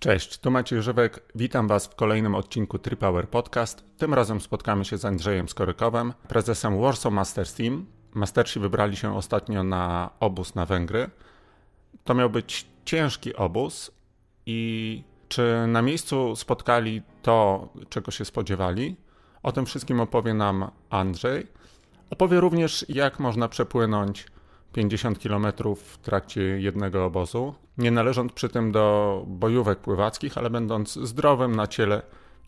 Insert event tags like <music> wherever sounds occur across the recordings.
Cześć, tu Maciej Żywek. Witam Was w kolejnym odcinku TriPower Podcast. Tym razem spotkamy się z Andrzejem Skorykowem, prezesem Warsaw Masters Team. Mastersi wybrali się ostatnio na obóz na Węgry. To miał być ciężki obóz i czy na miejscu spotkali to, czego się spodziewali? O tym wszystkim opowie nam Andrzej. Opowie również, jak można przepłynąć 50 km w trakcie jednego obozu, nie należąc przy tym do bojówek pływackich, ale będąc zdrowym na ciele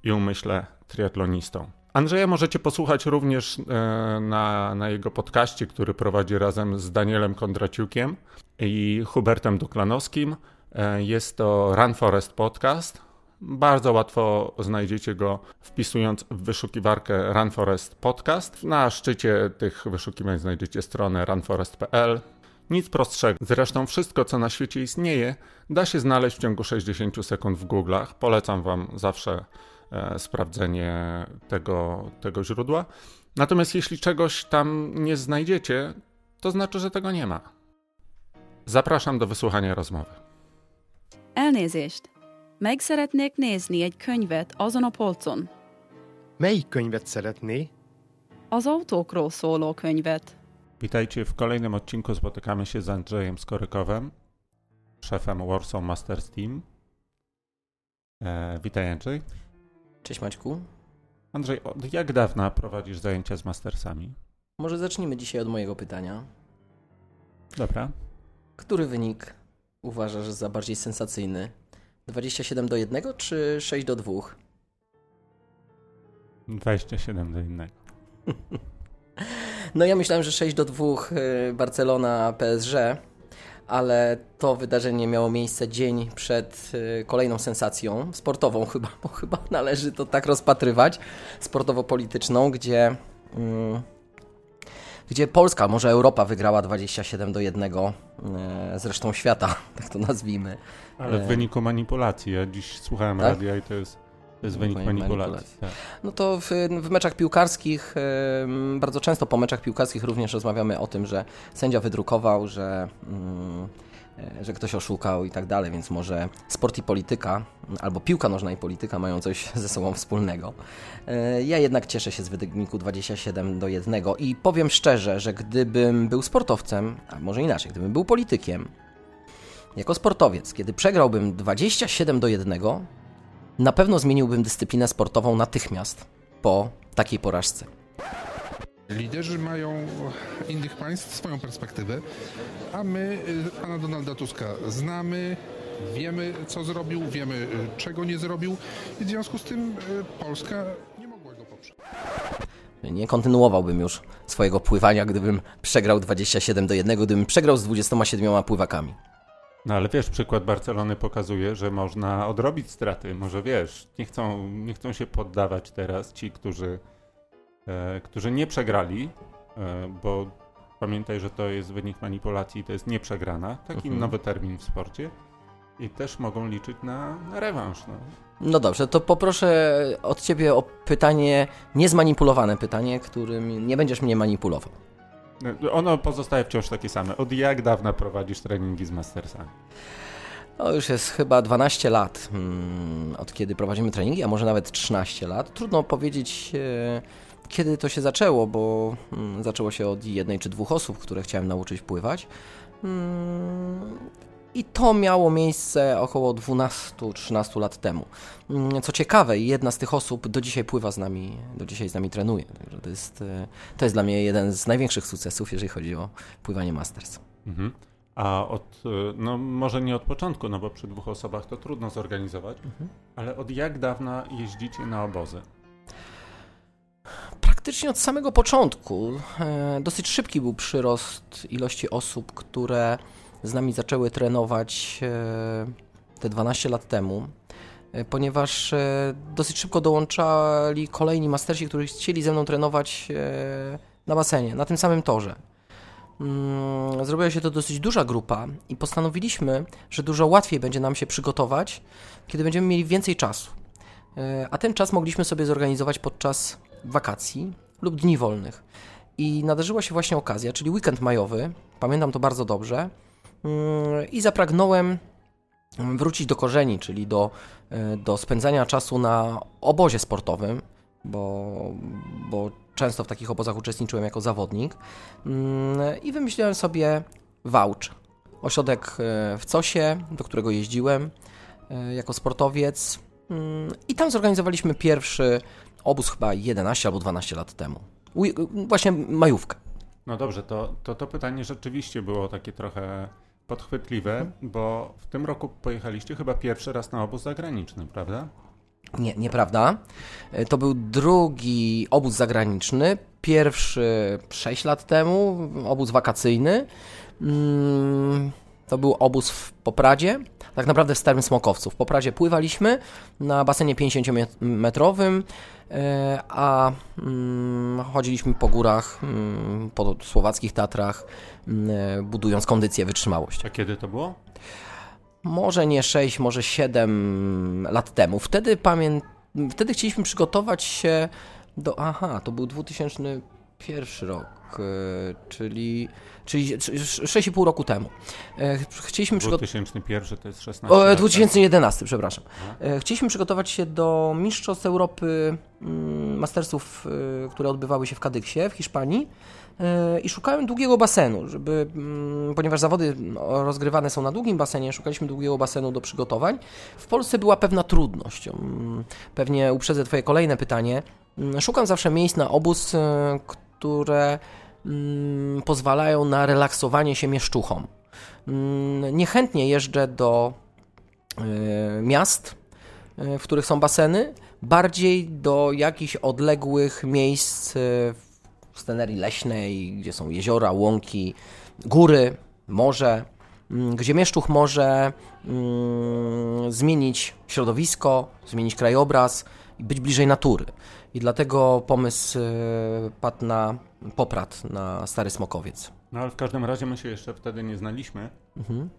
i umyśle triatlonistą. Andrzeja możecie posłuchać również e, na, na jego podcaście, który prowadzi razem z Danielem Kondraciukiem i Hubertem Duklanowskim. E, jest to Run Forest Podcast. Bardzo łatwo znajdziecie go wpisując w wyszukiwarkę Run Forest Podcast. Na szczycie tych wyszukiwań znajdziecie stronę runforest.pl. Nic prostszego. Zresztą wszystko, co na świecie istnieje, da się znaleźć w ciągu 60 sekund w Google'ach. Polecam Wam zawsze e, sprawdzenie tego, tego źródła. Natomiast jeśli czegoś tam nie znajdziecie, to znaczy, że tego nie ma. Zapraszam do wysłuchania rozmowy. Elnézést! Meg szeretnék nézni egy könyvet azon a polcon. Melyik könyvet szeretné? Az autókról szóló könyvet. Witajcie w kolejnym odcinku. Spotykamy się z Andrzejem Skorykowem, szefem Warsaw Masters Team. E, witaj Andrzej. Cześć Maćku. Andrzej, od jak dawna prowadzisz zajęcia z Mastersami? Może zacznijmy dzisiaj od mojego pytania. Dobra. Który wynik uważasz za bardziej sensacyjny? 27 do 1 czy 6 do 2? 27 do 1. <laughs> No ja myślałem, że 6 do 2 y, Barcelona PSG, ale to wydarzenie miało miejsce dzień przed y, kolejną sensacją sportową chyba, bo chyba należy to tak rozpatrywać, sportowo-polityczną, gdzie mm, gdzie Polska, może Europa wygrała 27 do 1 y, zresztą świata, <laughs> tak to nazwijmy. Ale w wyniku manipulacji. Ja dziś słuchałem tak? radia i to jest, to jest wynik manipulacji. manipulacji. Tak. No to w, w, meczach piłkarskich, bardzo często po meczach piłkarskich również rozmawiamy o tym, że sędzia wydrukował, że, mm, e, że ktoś oszukał i tak dalej, więc może sport i polityka, albo piłka nożna i polityka mają coś <laughs> ze sobą wspólnego. E, ja jednak cieszę się z wyniku 27 do 1 i powiem szczerze, że gdybym był sportowcem, a może inaczej, gdybym był politykiem, jako sportowiec, kiedy przegrałbym 27 do 1, na pewno zmieniłbym dyscyplinę sportową natychmiast po takiej porażce. Liderzy mają innych państw swoją perspektywę, a my y, pana Donalda Tuska znamy, wiemy co zrobił, wiemy y, czego nie zrobił i w związku z tym y, Polska nie mogła go poprzeć. Nie kontynuowałbym już swojego pływania, gdybym przegrał 27 do 1, gdybym przegrał z 27 pływakami. No ale wiesz, przykład Barcelony pokazuje, że można odrobić straty. Może wiesz, nie chcą, nie chcą się poddawać teraz ci, którzy, którzy nie przegrali, e, bo pamiętaj, że to jest wynik manipulacji, to jest nieprzegrana. Taki mhm. nowy termin w sporcie. I też mogą liczyć na, na rewanż. No. no dobrze, to poproszę od ciebie o pytanie, niezmanipulowane pytanie, którym nie będziesz mnie manipulował. Ono pozostaje wciąż takie same. Od jak dawna prowadzisz treningi z Mastersami? No już jest chyba 12 lat, hmm, od kiedy prowadzimy treningi, a może nawet 13 lat. Trudno powiedzieć, e, kiedy to się zaczęło, bo hmm, zaczęło się od jednej czy dwóch osób, które chciałem nauczyć pływać. Hmm, i to miało miejsce około 12-13 lat temu. Mm, co ciekawe, jedna z tych osób do dzisiaj pływa z nami, do dzisiaj z nami trenuje. To jest, e, to jest dla mnie jeden z największych sukcesów, jeżeli chodzi o pływanie Masters. Mhm. A od, e, no może nie od początku, no bo przy dwóch osobach to trudno zorganizować, mhm. ale od jak dawna jeździcie na obozy? Praktycznie od samego początku. E, dosyć szybki był przyrost ilości osób, które z nami zaczęły trenować e, te 12 lat temu, e, ponieważ dosyć szybko dołączali kolejni mastersi, którzy chcieli ze mną trenować na basenie, na tym samym torze. Mm, zrobiła się to dosyć duża grupa i postanowiliśmy, że dużo łatwiej będzie nam się przygotować, kiedy będziemy mieli więcej czasu. A ten czas mogliśmy sobie zorganizować podczas wakacji lub dni wolnych. I nadarzyła się właśnie okazja, czyli weekend majowy, pamiętam to bardzo dobrze, i zapragnąłem wrócić do korzeni, czyli do, e, do spędzania czasu na obozie sportowym, bo, bo często w takich obozach uczestniczyłem jako zawodnik mm, i wymyśliłem sobie Wałcz, ośrodek e, w Cosie, do którego jeździłem e, jako sportowiec mm, i tam zorganizowaliśmy pierwszy obóz chyba 11 albo 12 lat temu. Właśnie majówkę. No dobrze, to, to to pytanie rzeczywiście było takie trochę podchwytliwe, mhm. bo w tym roku pojechaliście chyba pierwszy raz na obóz zagraniczny, prawda? Nie, nieprawda. E, to był drugi obóz zagraniczny. Pierwszy 6 lat temu, obóz wakacyjny. Mm, to był obóz w Popradzie, tak naprawdę w Starym Smokowcu. W Popradzie pływaliśmy na basenie 50-metrowym, e, a mm, chodziliśmy po górach, mm, po słowackich Tatrach, e, budując kondycję, wytrzymałość. A kiedy to było? Może nie 6, może 7 lat temu. Wtedy pamiętam, wtedy chcieliśmy przygotować się do... Aha, to był 2001 rok, e, czyli czyli 6,5 roku temu. E, chcieliśmy 2001 to jest 16 o, 2011, przepraszam. E, chcieliśmy przygotować się do Mistrzostw Europy mm, Mastersów, które odbywały się w Kadyksie w Hiszpanii i szukałem długiego basenu, żeby, mm, ponieważ zawody no, rozgrywane są na długim basenie, szukaliśmy długiego basenu do przygotowań. W Polsce była pewna trudność. Mm, pewnie uprzedzę Twoje kolejne pytanie. Szukam zawsze miejsc na obóz, które mm, pozwalają na relaksowanie się mieszczuchom. Mm, niechętnie jeżdżę do y, miast, y, w których są baseny, bardziej do jakichś odległych miejsc y, w scenerii leśnej, gdzie są jeziora, łąki, góry, morze, mm, gdzie mieszczuch może zmienić środowisko, zmienić krajobraz i być bliżej natury. I dlatego pomysł padł na Poprat na Stary Smokowiec. No ale w każdym razie my się jeszcze wtedy nie znaliśmy. Mhm.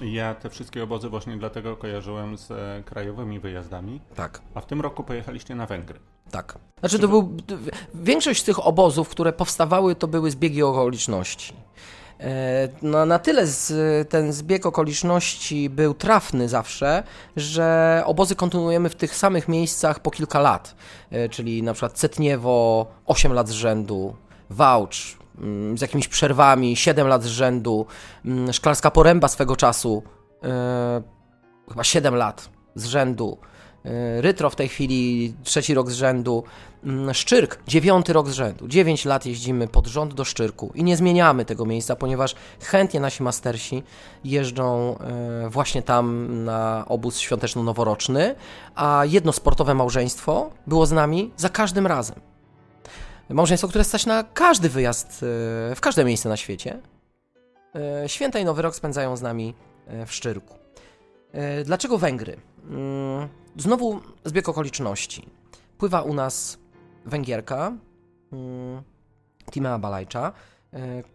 Ja te wszystkie obozy właśnie dlatego kojarzyłem z e, krajowymi wyjazdami. Tak. A w tym roku pojechaliście na Węgry. Tak. Znaczy to był... Większość z tych obozów, które powstawały, to były zbiegi okoliczności. E, no, na tyle z, ten zbieg okoliczności był trafny zawsze, że obozy kontynuujemy w tych samych miejscach po kilka lat. E, czyli na przykład Cetniewo 8 lat z rzędu, Wałcz mm, z jakimiś przerwami, 7 lat z rzędu, mm, Szklarska Poręba swego czasu, yy, chyba 7 lat z rzędu, Rytro w tej chwili trzeci rok z rzędu, yy, Szczyrk dziewiąty rok z rzędu, 9 lat jeździmy pod rząd do Szczyrku i nie zmieniamy tego miejsca, ponieważ chętnie nasi mastersi jeżdżą właśnie tam na obóz świąteczno-noworoczny, a jedno sportowe małżeństwo było z nami za każdym razem. Małżeństwo, które stać na każdy wyjazd e, w każde miejsce na świecie. E, święta i Nowy Rok spędzają z nami e, w Szczyrku. Dlaczego Węgry? Znowu zbieg okoliczności. Pływa u nas Węgierka, mm, Timea Balajcza,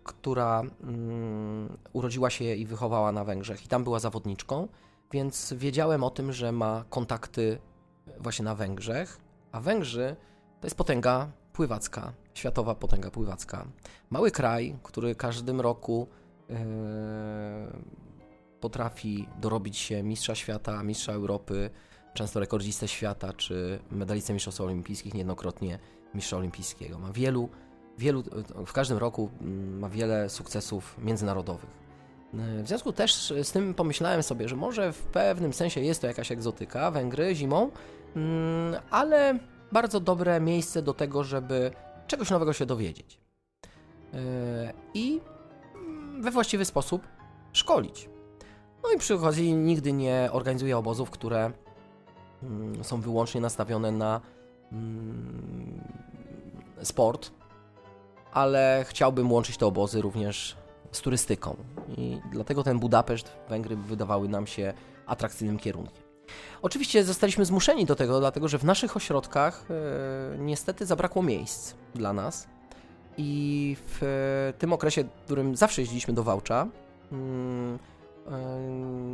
która mm, urodziła się i wychowała na Węgrzech i tam była zawodniczką, więc wiedziałem o tym, że ma kontakty właśnie na Węgrzech, a Węgrzy to jest potęga pływacka, światowa potęga pływacka. Mały kraj, który każdym roku yy, potrafi dorobić się mistrza świata, mistrza Europy, często rekordzistę świata, czy medalistę mistrzostw olimpijskich, niejednokrotnie mistrza olimpijskiego. Ma wielu, wielu, w każdym roku mm, ma wiele sukcesów międzynarodowych. W związku też z tym pomyślałem sobie, że może w pewnym sensie jest to jakaś egzotyka, Węgry zimą, mm, ale bardzo dobre miejsce do tego, żeby czegoś nowego się dowiedzieć. Yy, I we właściwy sposób szkolić. No i przy okazji nigdy nie organizuję obozów, które mm, są wyłącznie nastawione na mm, sport, ale chciałbym łączyć te obozy również z turystyką. I dlatego ten Budapeszt, Węgry wydawały nam się atrakcyjnym kierunkiem. Oczywiście zostaliśmy zmuszeni do tego, dlatego że w naszych ośrodkach e, niestety zabrakło miejsc dla nas. I w e, tym okresie, w którym zawsze jeździliśmy do Wałcza, mm, e,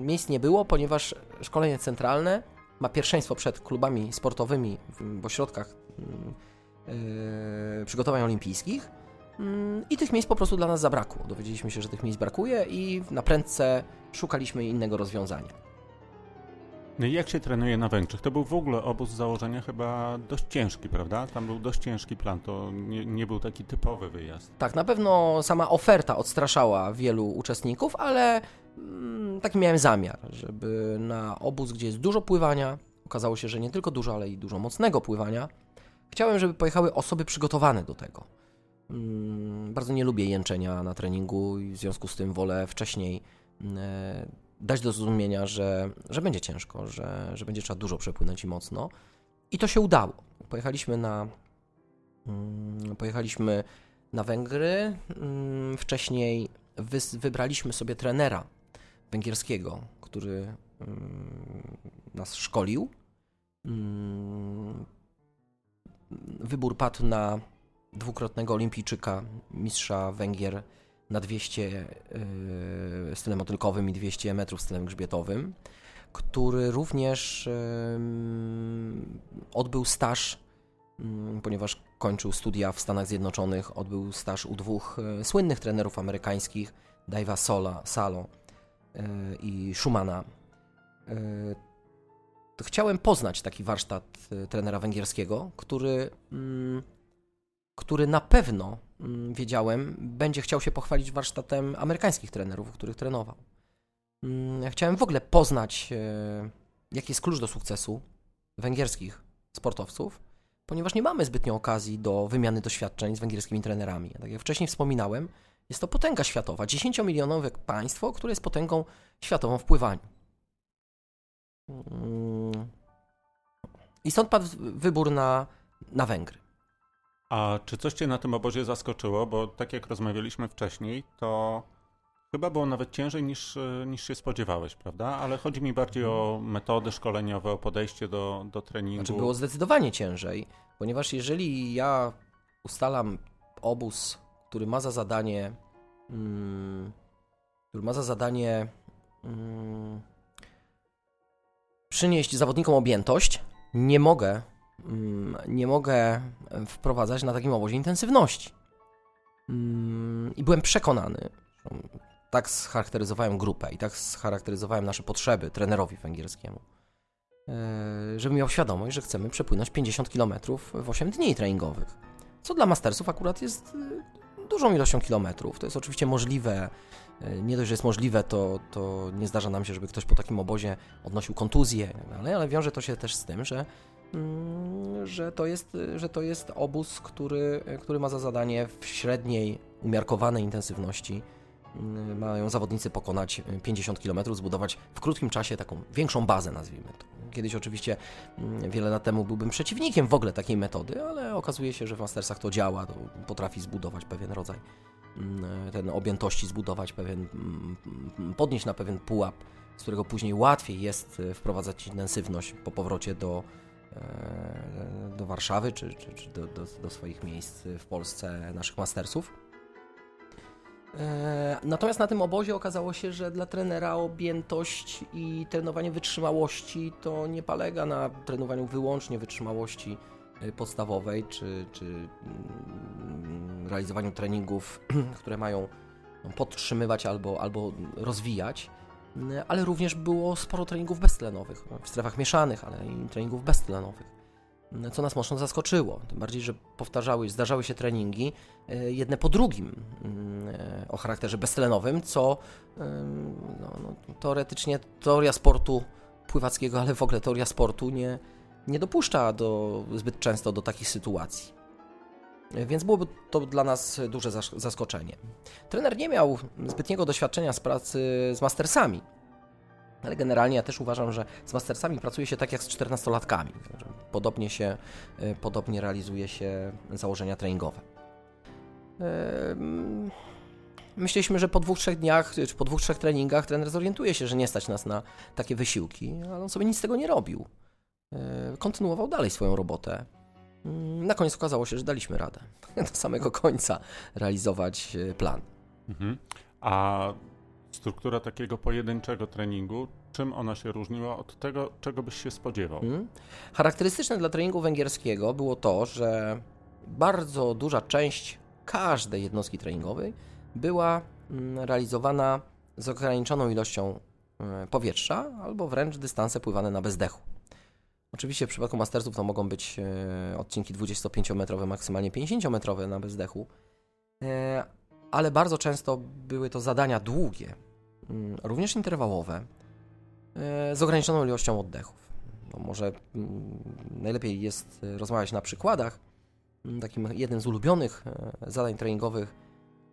miejsc nie było, ponieważ szkolenie centralne ma pierwszeństwo przed klubami sportowymi w ośrodkach mm, przygotowań olimpijskich. Mm, I tych miejsc po prostu dla nas zabrakło. Dowiedzieliśmy się, że tych miejsc brakuje i na prędce szukaliśmy innego rozwiązania. No i jak się trenuje na Węgrzech? To był w ogóle obóz założenia chyba dość ciężki, prawda? Tam był dość ciężki plan, to nie, nie był taki typowy wyjazd. Tak, na pewno sama oferta odstraszała wielu uczestników, ale taki miałem zamiar, żeby na obóz, gdzie jest dużo pływania, okazało się, że nie tylko dużo, ale i dużo mocnego pływania, chciałem, żeby pojechały osoby przygotowane do tego. Mm, bardzo nie lubię jęczenia na treningu i w związku z tym wolę wcześniej mm, e, dać do zrozumienia, że, że będzie ciężko, że, że będzie trzeba dużo przepłynąć i mocno. I to się udało. Pojechaliśmy na, mm, pojechaliśmy na Węgry. Mm, wcześniej wy, wybraliśmy sobie trenera węgierskiego, który mm, nas szkolił. Wybór padł na dwukrotnego olimpijczyka, mistrza Węgier na 200 yy, stylem motylkowym i 200 metrów stylem grzbietowym, który również yy, odbył staż, yy, ponieważ kończył studia w Stanach Zjednoczonych, odbył staż u dwóch słynnych trenerów amerykańskich, Dave'a Sola, Salo i Schumana. Yy, chciałem poznać taki warsztat trenera węgierskiego, który, mm, który na pewno Mm, wiedziałem, będzie chciał się pochwalić warsztatem amerykańskich trenerów, których trenował. Mm, chciałem w ogóle poznać, e, jaki jest klucz do sukcesu węgierskich sportowców, ponieważ nie mamy zbytnio okazji do wymiany doświadczeń z węgierskimi trenerami. Tak jak wcześniej wspominałem, jest to potęga światowa, 10-milionowe państwo, które jest potęgą światową w pływaniu. I stąd padł wybór na, na Węgry. A czy coś Cię na tym obozie zaskoczyło? Bo tak jak rozmawialiśmy wcześniej, to chyba było nawet ciężej niż, niż się spodziewałeś, prawda? Ale chodzi mi bardziej o metody szkoleniowe, o podejście do, do treningu. Znaczy było zdecydowanie ciężej, ponieważ jeżeli ja ustalam obóz, który ma za zadanie, mm, który ma za zadanie mm, przynieść zawodnikom objętość, nie mogę Mm, nie mogę wprowadzać na takim obozie intensywności. I byłem przekonany, tak scharakteryzowałem grupę i tak scharakteryzowałem nasze potrzeby trenerowi węgierskiemu, e, żeby miał świadomość, że chcemy przepłynąć 50 km w 8 dni treningowych. Co dla mastersów akurat jest e, dużą ilością kilometrów. To jest oczywiście możliwe. E, nie dość, że jest możliwe, to, to nie zdarza nam się, żeby ktoś po takim obozie odnosił kontuzję, ale, ale wiąże to się też z tym, że Mm, że to jest, że to jest obóz, który, który ma za zadanie w średniej, umiarkowanej intensywności mm, mają zawodnicy pokonać 50 km, zbudować w krótkim czasie taką większą bazę, nazwijmy to. Kiedyś oczywiście mm, wiele lat temu byłbym przeciwnikiem w ogóle takiej metody, ale okazuje się, że w Mastersach to działa, to potrafi zbudować pewien rodzaj ten objętości, zbudować pewien, podnieść na pewien pułap, z którego później łatwiej jest e, wprowadzać intensywność po powrocie do, E, do Warszawy czy, czy, czy do, do, do, swoich miejsc w Polsce naszych mastersów. E, natomiast na tym obozie okazało się, że dla trenera objętość i trenowanie wytrzymałości to nie polega na trenowaniu wyłącznie wytrzymałości e, podstawowej czy, czy mm, realizowaniu treningów, <clears throat> które mają podtrzymywać albo, albo rozwijać, ale również było sporo treningów beztlenowych, w strefach mieszanych, ale i treningów beztlenowych co nas mocno zaskoczyło. Tym bardziej, że powtarzały, zdarzały się treningi jedne po drugim o charakterze beztlenowym, co no, no, teoretycznie teoria sportu pływackiego, ale w ogóle teoria sportu nie, nie dopuszcza do, zbyt często do takich sytuacji. Więc byłoby to dla nas duże zaskoczenie. Trener nie miał zbytniego doświadczenia z pracy z mastersami, ale generalnie ja też uważam, że z mastersami pracuje się tak jak z 14-latkami. Podobnie się, e, podobnie realizuje się założenia treningowe. Myśleliśmy, że po dwóch, trzech dniach, czy po dwóch, trzech treningach trener zorientuje się, że nie stać nas na takie wysiłki, ale on sobie nic z tego nie robił. E, kontynuował dalej swoją robotę. Na koniec okazało się, że daliśmy radę <laughs> do samego końca realizować e, plan. Mhm. A struktura takiego pojedynczego treningu, czym ona się różniła od tego, czego byś się spodziewał? Hmm. Charakterystyczne dla treningu węgierskiego było to, że bardzo duża część każdej jednostki treningowej była mm, realizowana z ograniczoną ilością e, powietrza, albo wręcz dystanse pływane na bezdechu. Oczywiście w przypadku mastersów to mogą być e, odcinki 25-metrowe, maksymalnie 50-metrowe na bezdechu, e, ale bardzo często były to zadania długie, mm, również interwałowe, z ograniczoną ilością oddechów. No może mm, najlepiej jest rozmawiać na przykładach. Takim jednym z ulubionych zadań treningowych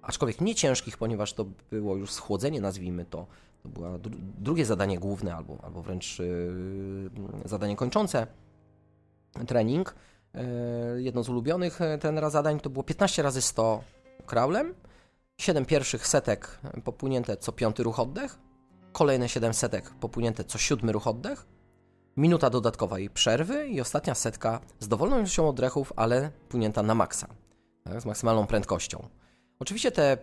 aczkolwiek nie ciężkich, ponieważ to było już schłodzenie, nazwijmy to. To było drugie zadanie główne, albo, albo wręcz yy, zadanie kończące trening. Yy, jedno z ulubionych e, tenera zadań to było 15 razy 100 kraulem, 7 pierwszych setek popłynięte co piąty ruch oddech, kolejne 7 setek popłynięte co siódmy ruch oddech, minuta dodatkowej przerwy i ostatnia setka z dowolną ilością oddechów, ale płynięta na maksa, tak, z maksymalną prędkością. Oczywiście te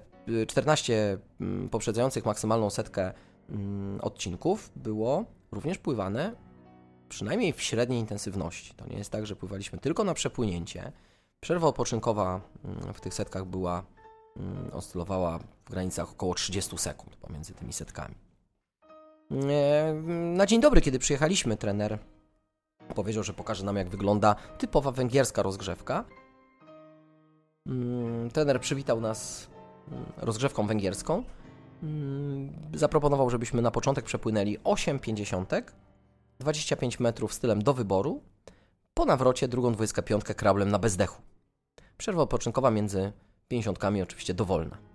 14 y, mm, poprzedzających maksymalną setkę mm, odcinków było również pływane przynajmniej w średniej intensywności. To nie jest tak, że pływaliśmy tylko na przepłynięcie. Przerwa odpoczynkowa mm, w tych setkach była, oscylowała w granicach około 30 sekund pomiędzy tymi setkami. E, na dzień dobry, kiedy przyjechaliśmy, trener powiedział, że pokaże nam, jak wygląda typowa węgierska rozgrzewka. Mm, trener przywitał nas mm, rozgrzewką węgierską. Mm, zaproponował, żebyśmy na początek przepłynęli 8,50, 25 metrów stylem do wyboru. Po nawrocie drugą 25 krablem na bezdechu. Przerwa odpoczynkowa między 50 oczywiście dowolna.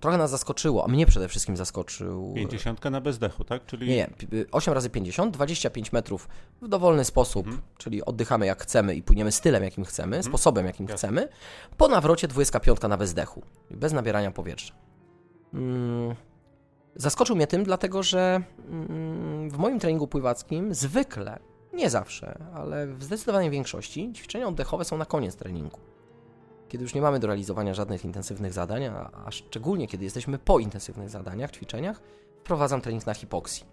Trochę nas zaskoczyło, a mnie przede wszystkim zaskoczył. 50 na bezdechu, tak? Czyli... Nie, nie, 8 razy 50, 25 metrów w dowolny sposób, mhm. czyli oddychamy jak chcemy i płyniemy stylem, jakim chcemy, mhm. sposobem, jakim Jasne. chcemy. Po nawrocie 25 na bezdechu, bez nabierania powietrza. Hmm. Zaskoczył mnie tym, dlatego że mm, w moim treningu pływackim zwykle, nie zawsze, ale w zdecydowanej większości ćwiczenia oddechowe są na koniec treningu kiedy już nie mamy do realizowania żadnych intensywnych zadań, a, a szczególnie kiedy jesteśmy po intensywnych zadaniach, ćwiczeniach, wprowadzam trening na hipoksji.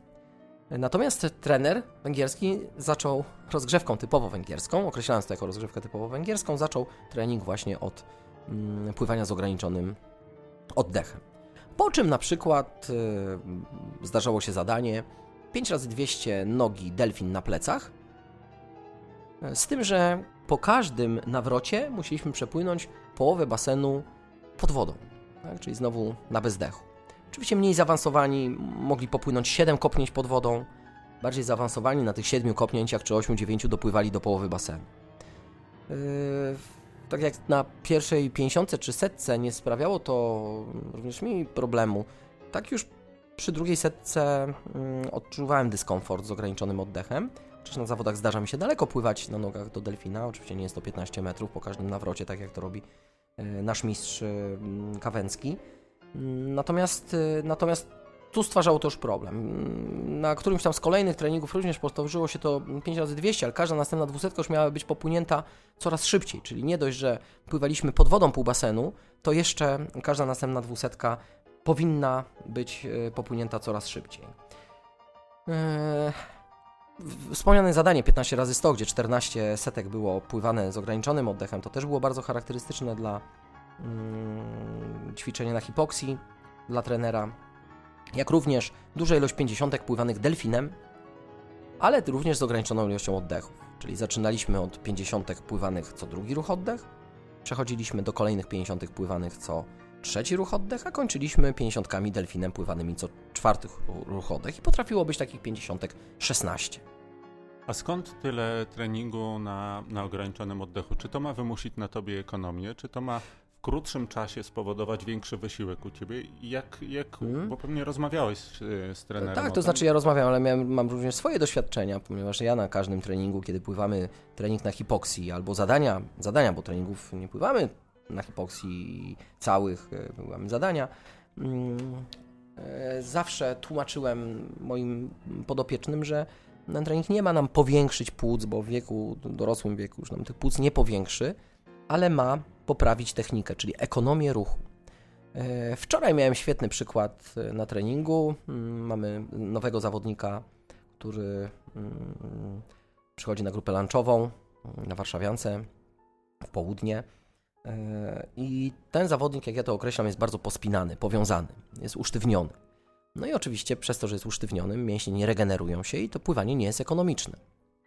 Natomiast trener węgierski zaczął rozgrzewką typowo węgierską, określając to jako rozgrzewkę typowo węgierską, zaczął trening właśnie od mm, pływania z ograniczonym oddechem. Po czym na przykład y, zdarzało się zadanie 5 razy 200 nogi delfin na plecach, z tym, że po każdym nawrocie musieliśmy przepłynąć połowę basenu pod wodą, tak? czyli znowu na bezdechu. Oczywiście mniej zaawansowani mogli popłynąć 7 kopnięć pod wodą, bardziej zaawansowani na tych 7 kopnięciach czy 8-9 dopływali do połowy basenu. Yy, tak jak na pierwszej 50 czy setce nie sprawiało to również mi problemu, tak już przy drugiej setce yy, odczuwałem dyskomfort z ograniczonym oddechem. Przecież na zawodach zdarza mi się daleko pływać na nogach do delfina. Oczywiście nie jest to 15 metrów po każdym nawrocie, tak jak to robi e, nasz mistrz e, Kawęcki. Mm, natomiast, e, natomiast tu stwarzało to już problem. Mm, na którymś tam z kolejnych treningów również powtórzyło się to 5 razy 200, ale każda następna dwusetka już miała być popłynięta coraz szybciej. Czyli nie dość, że pływaliśmy pod wodą pół basenu, to jeszcze każda następna dwusetka powinna być popłynięta coraz szybciej. Eee Wspomniane zadanie 15 razy 100, gdzie 14 setek było pływane z ograniczonym oddechem, to też było bardzo charakterystyczne dla mm, ćwiczenia na hipoksji dla trenera, jak również duża ilość 50 pływanych delfinem, ale również z ograniczoną ilością oddechów. Czyli zaczynaliśmy od 50 pływanych co drugi ruch oddech, przechodziliśmy do kolejnych 50 pływanych co trzeci ruch oddech, a kończyliśmy 50 delfinem pływanymi co czwarty ruch oddech i potrafiło być takich 50 16. A skąd tyle treningu na, na ograniczonym oddechu? Czy to ma wymusić na tobie ekonomię? Czy to ma w krótszym czasie spowodować większy wysiłek u ciebie? Jak, jak hmm? bo pewnie rozmawiałeś z, z trenerem. Tak, to znaczy ja rozmawiam, ale miałem, mam również swoje doświadczenia, ponieważ ja na każdym treningu, kiedy pływamy trening na hipoksji albo zadania, zadania, bo treningów nie pływamy na hipoksji całych, e, pływamy zadania, mm, e, zawsze tłumaczyłem moim podopiecznym, że ten trening nie ma nam powiększyć płuc, bo w wieku, dorosłym wieku już nam tych płuc nie powiększy, ale ma poprawić technikę, czyli ekonomię ruchu. E, wczoraj miałem świetny przykład e, na treningu. Mm, mamy nowego zawodnika, który mm, przychodzi na grupę lunchową mm, na Warszawiance w południe. E, I ten zawodnik, jak ja to określam, jest bardzo pospinany, powiązany, jest usztywniony. No i oczywiście przez to, że jest usztywnionym, mięśnie nie regenerują się i to pływanie nie jest ekonomiczne.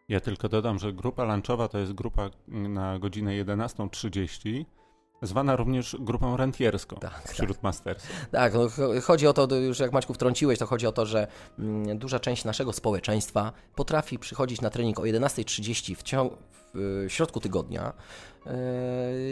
Ja tylko dodam, że grupa lunchowa to jest grupa na godzinę 11.30, zwana również grupą rentierską Tak, wśród mastersów. Tak, no, cho- chodzi o to, już jak Maćku wtrąciłeś, to chodzi o to, że mm, duża część naszego społeczeństwa potrafi przychodzić na trening o 11.30 w, ciągu, w y, środku tygodnia yy,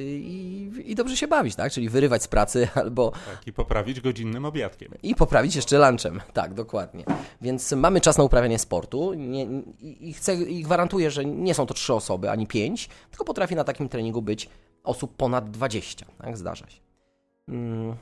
i, i dobrze się bawić, tak? Czyli wyrywać z pracy <laughs> albo Tak, i poprawić godzinnym obiadkiem. i poprawić jeszcze lunchem. Tak, dokładnie. Więc mamy czas na uprawianie sportu nie, i chcę i gwarantuję, że nie są to trzy osoby ani pięć, tylko potrafi na takim treningu być osób ponad 20. Tak, zdarza się. Mm,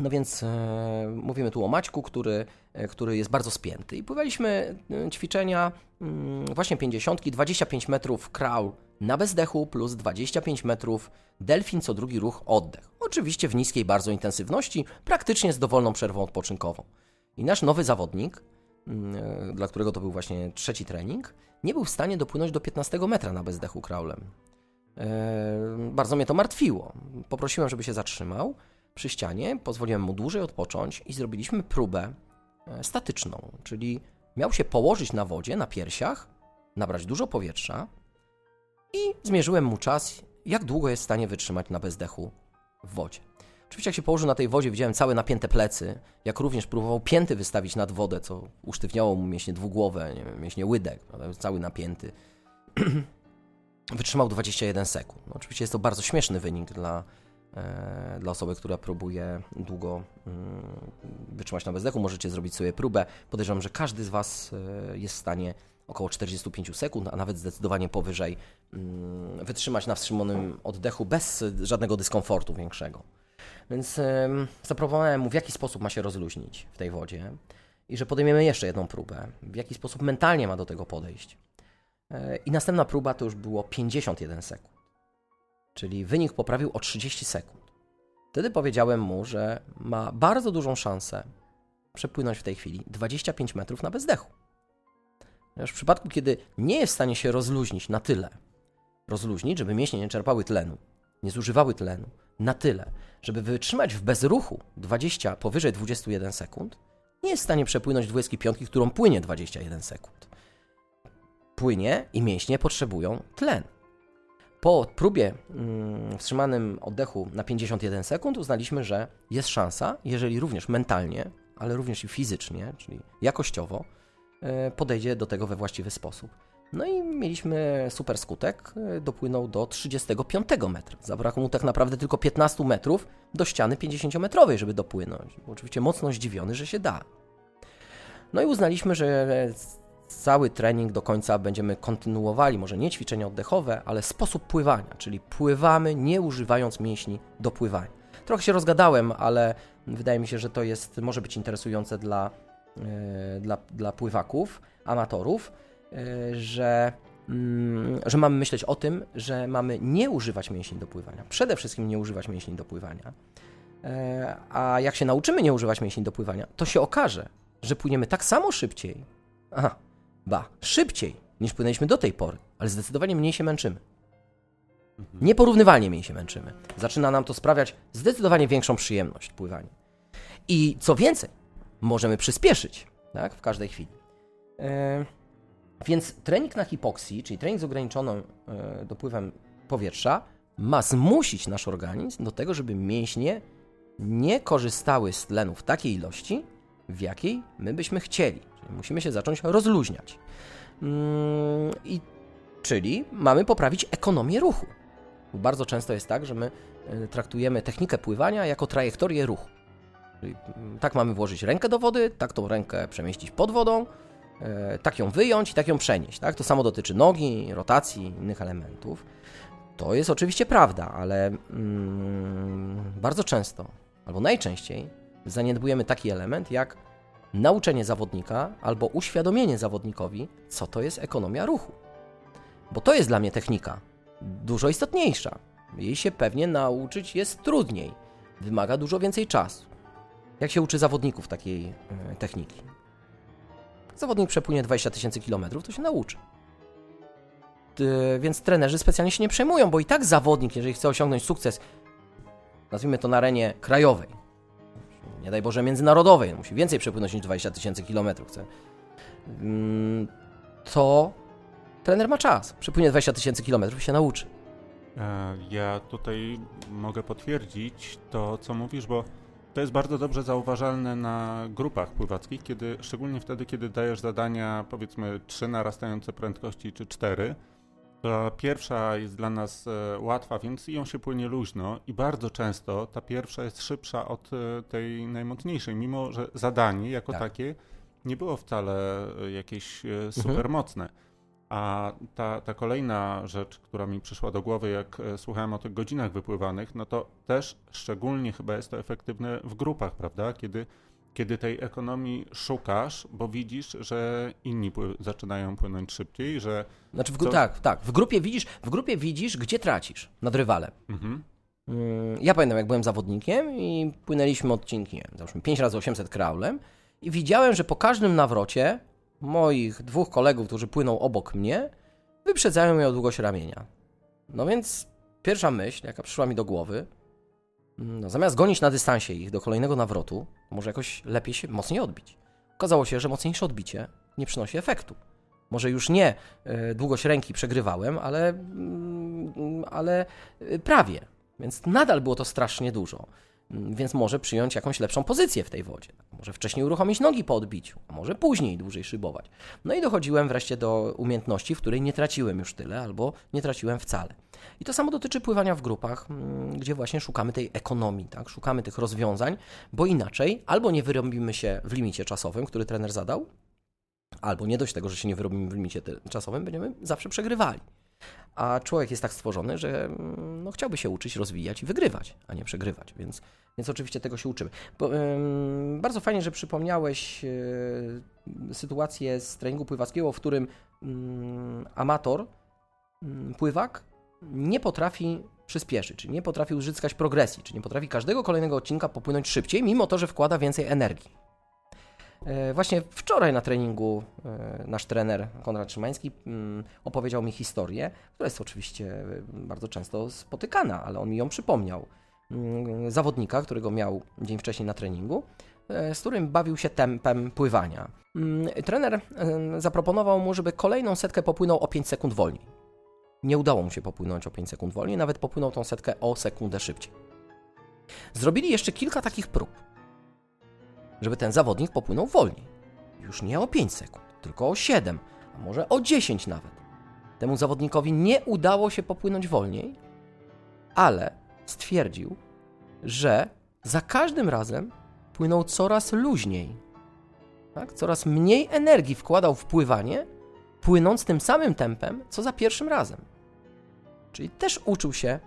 No więc e, mówimy tu o Maćku, który, e, który jest bardzo spięty. I pływaliśmy e, ćwiczenia mm, właśnie 50, 25 metrów crawl na bezdechu plus 25 metrów delfin co drugi ruch oddech. Oczywiście w niskiej bardzo intensywności, praktycznie z dowolną przerwą odpoczynkową. I nasz nowy zawodnik, mm, e, dla którego to był właśnie trzeci trening, nie był w stanie dopłynąć do 15 metra na bezdechu crawlem. Bardzo mnie to martwiło. Poprosiłem, żeby się zatrzymał przy ścianie, pozwoliłem mu dłużej odpocząć i zrobiliśmy próbę e, statyczną, czyli miał się położyć na wodzie, na piersiach, nabrać dużo powietrza i zmierzyłem mu czas, jak długo jest w stanie wytrzymać na bezdechu w wodzie. Oczywiście jak się położył na tej wodzie, widziałem całe napięte plecy, jak również próbował pięty wystawić nad wodę, co usztywniało mu mięśnie dwugłowe, nie wiem, mięśnie łydek, prawda, cały napięty. <clears throat> Wytrzymał 21 sekund. No, oczywiście jest to bardzo śmieszny wynik dla, e, dla osoby, która próbuje długo mm, wytrzymać na bezdechu. Możecie zrobić sobie próbę. Podejrzewam, że każdy z Was e, jest w stanie około 45 sekund, a nawet zdecydowanie powyżej mm, wytrzymać na wstrzymanym oddechu bez żadnego dyskomfortu większego. Więc em, zaproponowałem mu, w jaki sposób ma się rozluźnić w tej wodzie i że podejmiemy jeszcze jedną próbę, w jaki sposób mentalnie ma do tego podejść. E, I następna próba to już było 51 sekund. Czyli wynik poprawił o 30 sekund. Wtedy powiedziałem mu, że ma bardzo dużą szansę przepłynąć w tej chwili 25 metrów na bezdechu. Ponieważ w przypadku, kiedy nie jest w stanie się rozluźnić na tyle, rozluźnić, żeby mięśnie nie czerpały tlenu, nie zużywały tlenu, na tyle, żeby wytrzymać w bezruchu 20, powyżej 21 sekund, nie jest w stanie przepłynąć 25, którą płynie 21 sekund. Płynie i mięśnie potrzebują tlen. Po próbie mm, wstrzymanym oddechu na 51 sekund uznaliśmy, że jest szansa, jeżeli również mentalnie, ale również i fizycznie, czyli jakościowo, e, podejdzie do tego we właściwy sposób. No i mieliśmy super skutek, e, dopłynął do 35 metra. Zabrakło mu tak naprawdę tylko 15 metrów do ściany 50-metrowej, żeby dopłynąć. Oczywiście mocno zdziwiony, że się da. No i uznaliśmy, że cały trening do końca będziemy kontynuowali, może nie ćwiczenia oddechowe, ale sposób pływania, czyli pływamy nie używając mięśni do pływania. Trochę się rozgadałem, ale wydaje mi się, że to jest, może być interesujące dla, e, dla, dla pływaków, amatorów, e, że, mm, że mamy myśleć o tym, że mamy nie używać mięśni do pływania. Przede wszystkim nie używać mięśni do pływania. E, A jak się nauczymy nie używać mięśni do pływania, to się okaże, że płyniemy tak samo szybciej, aha, ba, szybciej niż płynęliśmy do tej pory, ale zdecydowanie mniej się męczymy. Nieporównywalnie mniej się męczymy. Zaczyna nam to sprawiać zdecydowanie większą przyjemność pływanie. I co więcej, możemy przyspieszyć tak, w każdej chwili. E, więc trening na hipoksji, czyli trening z ograniczonym e, dopływem powietrza, ma zmusić nasz organizm do tego, żeby mięśnie nie korzystały z tlenu w takiej ilości, w jakiej my byśmy chcieli. Musimy się zacząć rozluźniać. Mm, I czyli mamy poprawić ekonomię ruchu. Bo bardzo często jest tak, że my y, traktujemy technikę pływania jako trajektorię ruchu. Czyli mm, tak mamy włożyć rękę do wody, tak tą rękę przemieścić pod wodą, y, tak ją wyjąć i tak ją przenieść. Tak? To samo dotyczy nogi, rotacji, innych elementów. To jest oczywiście prawda, ale mm, bardzo często, albo najczęściej, zaniedbujemy taki element jak nauczenie zawodnika albo uświadomienie zawodnikowi, co to jest ekonomia ruchu. Bo to jest dla mnie technika dużo istotniejsza. Jej się pewnie nauczyć jest trudniej, wymaga dużo więcej czasu. Jak się uczy zawodników takiej e, techniki? Zawodnik przepłynie 20 tysięcy kilometrów, to się nauczy. Więc trenerzy specjalnie się nie przejmują, bo i tak zawodnik, jeżeli chce osiągnąć sukces, nazwijmy to na arenie krajowej, nie daj Boże międzynarodowej, musi więcej przepłynąć niż 20 tysięcy kilometrów, mm, to trener ma czas. Przepłynie 20 tysięcy kilometrów i się nauczy. E, ja tutaj mogę potwierdzić to, co mówisz, bo to jest bardzo dobrze zauważalne na grupach pływackich, kiedy, szczególnie wtedy, kiedy dajesz zadania, powiedzmy, trzy narastające prędkości czy cztery. Ta pierwsza jest dla nas e, łatwa, więc ją się płynie luźno i bardzo często ta pierwsza jest szybsza od e, tej najmocniejszej, mimo że zadanie jako Tak. takie nie było wcale e, jakieś Mhm. super mocne. A ta, ta kolejna rzecz, która mi przyszła do głowy, jak słuchałem o tych godzinach wypływanych, no to też szczególnie chyba jest to efektywne w grupach, prawda? Kiedy, kiedy tej ekonomii szukasz, bo widzisz, że inni pły- zaczynają płynąć szybciej, że. Znaczy, w, Co- tak, tak. W grupie widzisz, w grupie widzisz, gdzie tracisz nad rywalem. Mhm, Mm, Ja pamiętam, jak byłem zawodnikiem i płynęliśmy odcinki, nie wiem, załóżmy 5 razy 800 kraulem i widziałem, że po każdym nawrocie moich dwóch kolegów, którzy płyną obok mnie, wyprzedzają mnie o długość ramienia. No więc pierwsza myśl, jaka przyszła mi do głowy, no zamiast gonić na dystansie ich do kolejnego nawrotu, może jakoś lepiej się, mocniej odbić. Okazało się, że mocniejsze odbicie nie przynosi efektu. Może już nie e, długość ręki przegrywałem, ale, mm, ale e, prawie. Więc nadal było to strasznie dużo. Mm, Więc może przyjąć jakąś lepszą pozycję w tej wodzie. Może wcześniej uruchomić nogi po odbiciu, a może później dłużej szybować. No i dochodziłem wreszcie do umiejętności, w której nie traciłem już tyle, albo nie traciłem wcale. I to samo dotyczy pływania w grupach, mm, gdzie właśnie szukamy tej ekonomii, tak? szukamy tych rozwiązań, bo inaczej albo nie wyrobimy się w limicie czasowym, który trener zadał, albo nie dość tego, że się nie wyrobimy w limicie czasowym, będziemy zawsze przegrywali. A człowiek jest tak stworzony, że mm, no, chciałby się uczyć, rozwijać i wygrywać, a nie przegrywać, więc, więc oczywiście tego się uczymy. Bo, ym, bardzo fajnie, że przypomniałeś yy, sytuację z treningu pływackiego, w którym ym, amator, ym, pływak nie potrafi przyspieszyć, czyli nie potrafi uzyskać progresji, czy nie potrafi każdego kolejnego odcinka popłynąć szybciej, mimo to, że wkłada więcej energii. E, Właśnie wczoraj na treningu e, nasz trener Konrad Szymański mm, opowiedział mi historię, która jest oczywiście e, bardzo często spotykana, ale on mi ją przypomniał. Mm, Zawodnika, którego miał dzień wcześniej na treningu, z którym bawił się tempem pływania. Mm, Trener zaproponował mu, żeby kolejną setkę popłynął o 5 sekund wolniej. Nie udało mu się popłynąć o 5 sekund wolniej, nawet popłynął tą setkę o sekundę szybciej. Zrobili jeszcze kilka takich prób żeby ten zawodnik popłynął wolniej. Już nie o 5 sekund, tylko o 7, a może o 10 nawet. Temu zawodnikowi nie udało się popłynąć wolniej, ale stwierdził, że za każdym razem płynął coraz luźniej. Tak? Coraz mniej energii wkładał w pływanie, płynąc tym samym tempem, co za pierwszym razem. Czyli też uczył się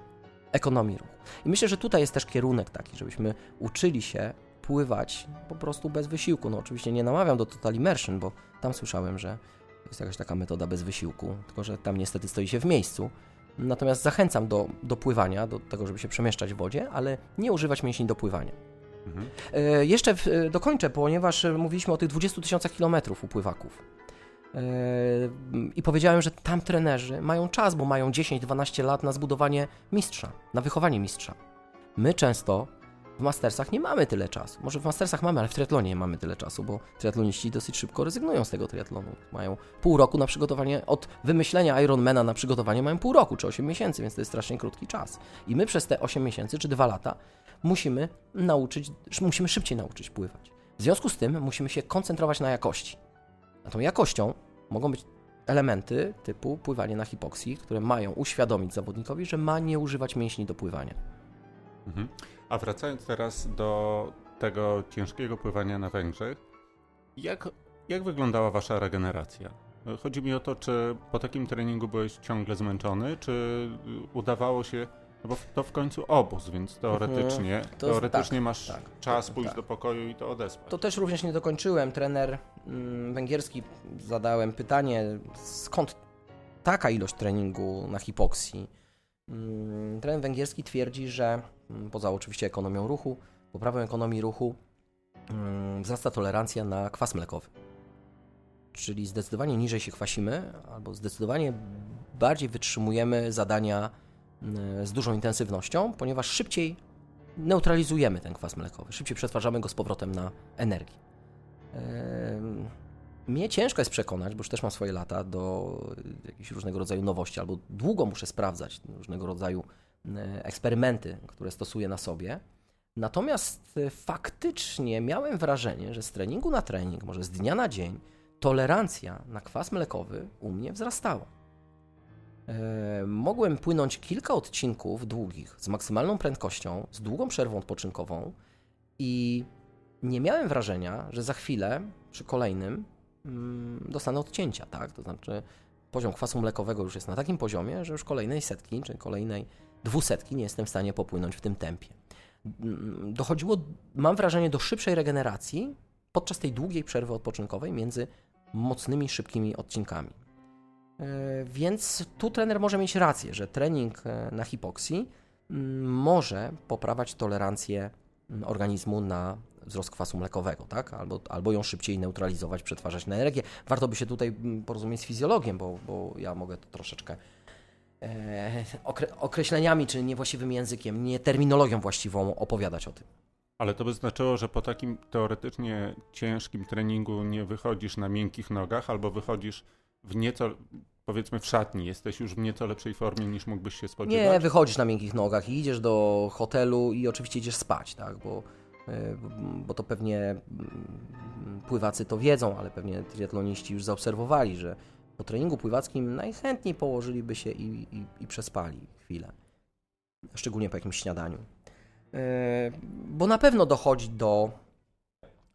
ekonomii ruchu. I myślę, że tutaj jest też kierunek taki, żebyśmy uczyli się pływać po prostu bez wysiłku. No oczywiście nie namawiam do total immersion, bo tam słyszałem, że jest jakaś taka metoda bez wysiłku, tylko że tam niestety stoi się w miejscu. Natomiast zachęcam do, do pływania, do tego, żeby się przemieszczać w wodzie, ale nie używać mięśni do pływania. Mhm. E, jeszcze w, e, dokończę, ponieważ mówiliśmy o tych 20 tysiącach kilometrów u pływaków. E, I powiedziałem, że tam trenerzy mają czas, bo mają 10-12 lat na zbudowanie mistrza, na wychowanie mistrza. My często w mastersach nie mamy tyle czasu. Może w mastersach mamy, ale w triatlonie nie mamy tyle czasu, bo triatloniści dosyć szybko rezygnują z tego triatlonu. Mają pół roku na przygotowanie, od wymyślenia Ironmana na przygotowanie mają pół roku czy 8 miesięcy, więc to jest strasznie krótki czas. I my przez te 8 miesięcy czy 2 lata musimy nauczyć, musimy szybciej nauczyć pływać. W związku z tym musimy się koncentrować na jakości. A tą jakością mogą być elementy typu pływanie na hipoksji, które mają uświadomić zawodnikowi, że ma nie używać mięśni do pływania. Mhm. A wracając teraz do tego ciężkiego pływania na Węgrzech, jak, jak wyglądała wasza regeneracja? Chodzi mi o to, czy po takim treningu byłeś ciągle zmęczony, czy udawało się, no bo to w końcu obóz, więc teoretycznie, Mhm. To- teoretycznie tak, masz tak, czas tak, pójść tak. do pokoju i to odespać. To też również nie dokończyłem. Trener mm, węgierski zadałem pytanie, skąd taka ilość treningu na hipoksji. Mm, Trener węgierski twierdzi, że mm, poza oczywiście ekonomią ruchu, poprawą ekonomii ruchu, mm, wzrasta tolerancja na kwas mlekowy. Czyli zdecydowanie niżej się kwasimy, albo zdecydowanie bardziej wytrzymujemy zadania z dużą intensywnością, ponieważ szybciej neutralizujemy ten kwas mlekowy, szybciej przetwarzamy go z powrotem na energię. Mnie ciężko jest przekonać, bo już też mam swoje lata, do jakichś różnego rodzaju nowości, albo długo muszę sprawdzać różnego rodzaju eksperymenty, które stosuję na sobie. Natomiast e, faktycznie miałem wrażenie, że z treningu na trening, może z dnia na dzień, tolerancja na kwas mlekowy u mnie wzrastała. E, mogłem płynąć kilka odcinków długich z maksymalną prędkością, z długą przerwą odpoczynkową i nie miałem wrażenia, że za chwilę przy kolejnym dostanę odcięcia, tak? To znaczy poziom kwasu mlekowego już jest na takim poziomie, że już kolejnej setki czy kolejnej dwusetki nie jestem w stanie popłynąć w tym tempie. Mm, dochodziło, mam wrażenie, do szybszej regeneracji podczas tej długiej przerwy odpoczynkowej między mocnymi, szybkimi odcinkami. E, więc tu trener może mieć rację, że trening e, na hipoksji mm, może poprawiać tolerancję mm, organizmu na wzrost kwasu mlekowego, tak? albo, albo ją szybciej neutralizować, przetwarzać na energię. Warto by się tutaj porozumieć z fizjologiem, bo, bo ja mogę to troszeczkę e, okre, określeniami czy niewłaściwym językiem, nie terminologią właściwą opowiadać o tym. Ale to by znaczyło, że po takim teoretycznie ciężkim treningu nie wychodzisz na miękkich nogach, albo wychodzisz w nieco, powiedzmy w szatni, jesteś już w nieco lepszej formie niż mógłbyś się spodziewać? Nie, wychodzisz na miękkich nogach i idziesz do hotelu i oczywiście idziesz spać, tak, bo, bo to pewnie mm, pływacy to wiedzą, ale pewnie triatloniści już zaobserwowali, że po treningu pływackim najchętniej położyliby się i, i, i przespali chwilę. Szczególnie po jakimś śniadaniu. Yy, bo na pewno dochodzi do